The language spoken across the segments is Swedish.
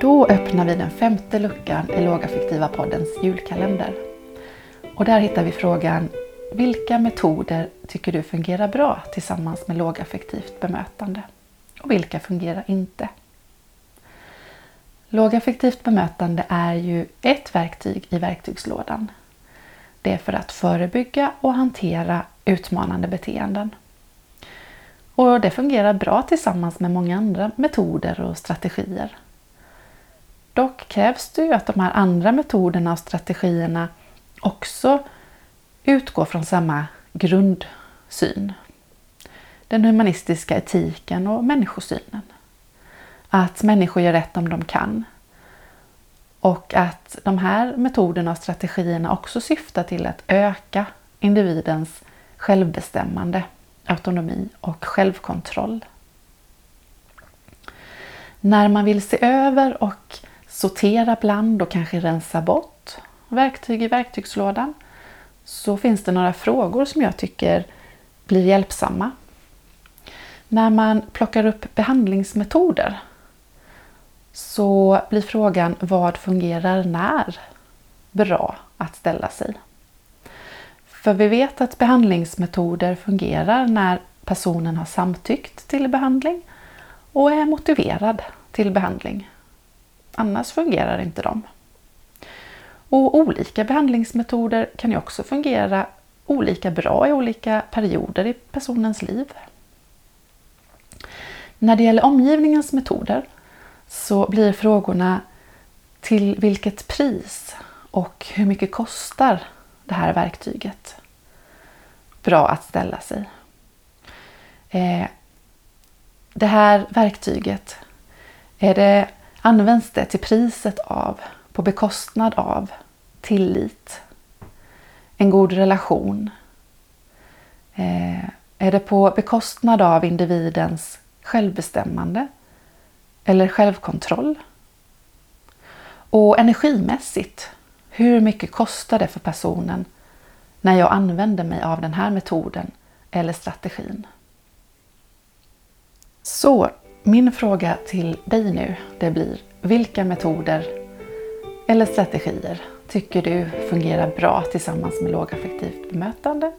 Då öppnar vi den femte luckan i Lågaffektiva poddens julkalender. Och där hittar vi frågan Vilka metoder tycker du fungerar bra tillsammans med lågaffektivt bemötande? Och vilka fungerar inte? Lågaffektivt bemötande är ju ett verktyg i verktygslådan. Det är för att förebygga och hantera utmanande beteenden. Och det fungerar bra tillsammans med många andra metoder och strategier. Dock krävs det ju att de här andra metoderna och strategierna också utgår från samma grundsyn. Den humanistiska etiken och människosynen. Att människor gör rätt om de kan. Och att de här metoderna och strategierna också syftar till att öka individens självbestämmande, autonomi och självkontroll. När man vill se över och sortera bland och kanske rensa bort verktyg i verktygslådan så finns det några frågor som jag tycker blir hjälpsamma. När man plockar upp behandlingsmetoder så blir frågan vad fungerar när bra att ställa sig? För vi vet att behandlingsmetoder fungerar när personen har samtyckt till behandling och är motiverad till behandling. Annars fungerar inte de. Och olika behandlingsmetoder kan ju också fungera olika bra i olika perioder i personens liv. När det gäller omgivningens metoder så blir frågorna till vilket pris och hur mycket kostar det här verktyget? Bra att ställa sig. Eh, det här verktyget, är det Används det till priset av, på bekostnad av, tillit, en god relation? Eh, är det på bekostnad av individens självbestämmande eller självkontroll? Och energimässigt, hur mycket kostar det för personen när jag använder mig av den här metoden eller strategin? Så min fråga till dig nu det blir vilka metoder eller strategier tycker du fungerar bra tillsammans med lågaffektivt bemötande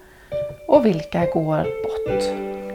och vilka går bort?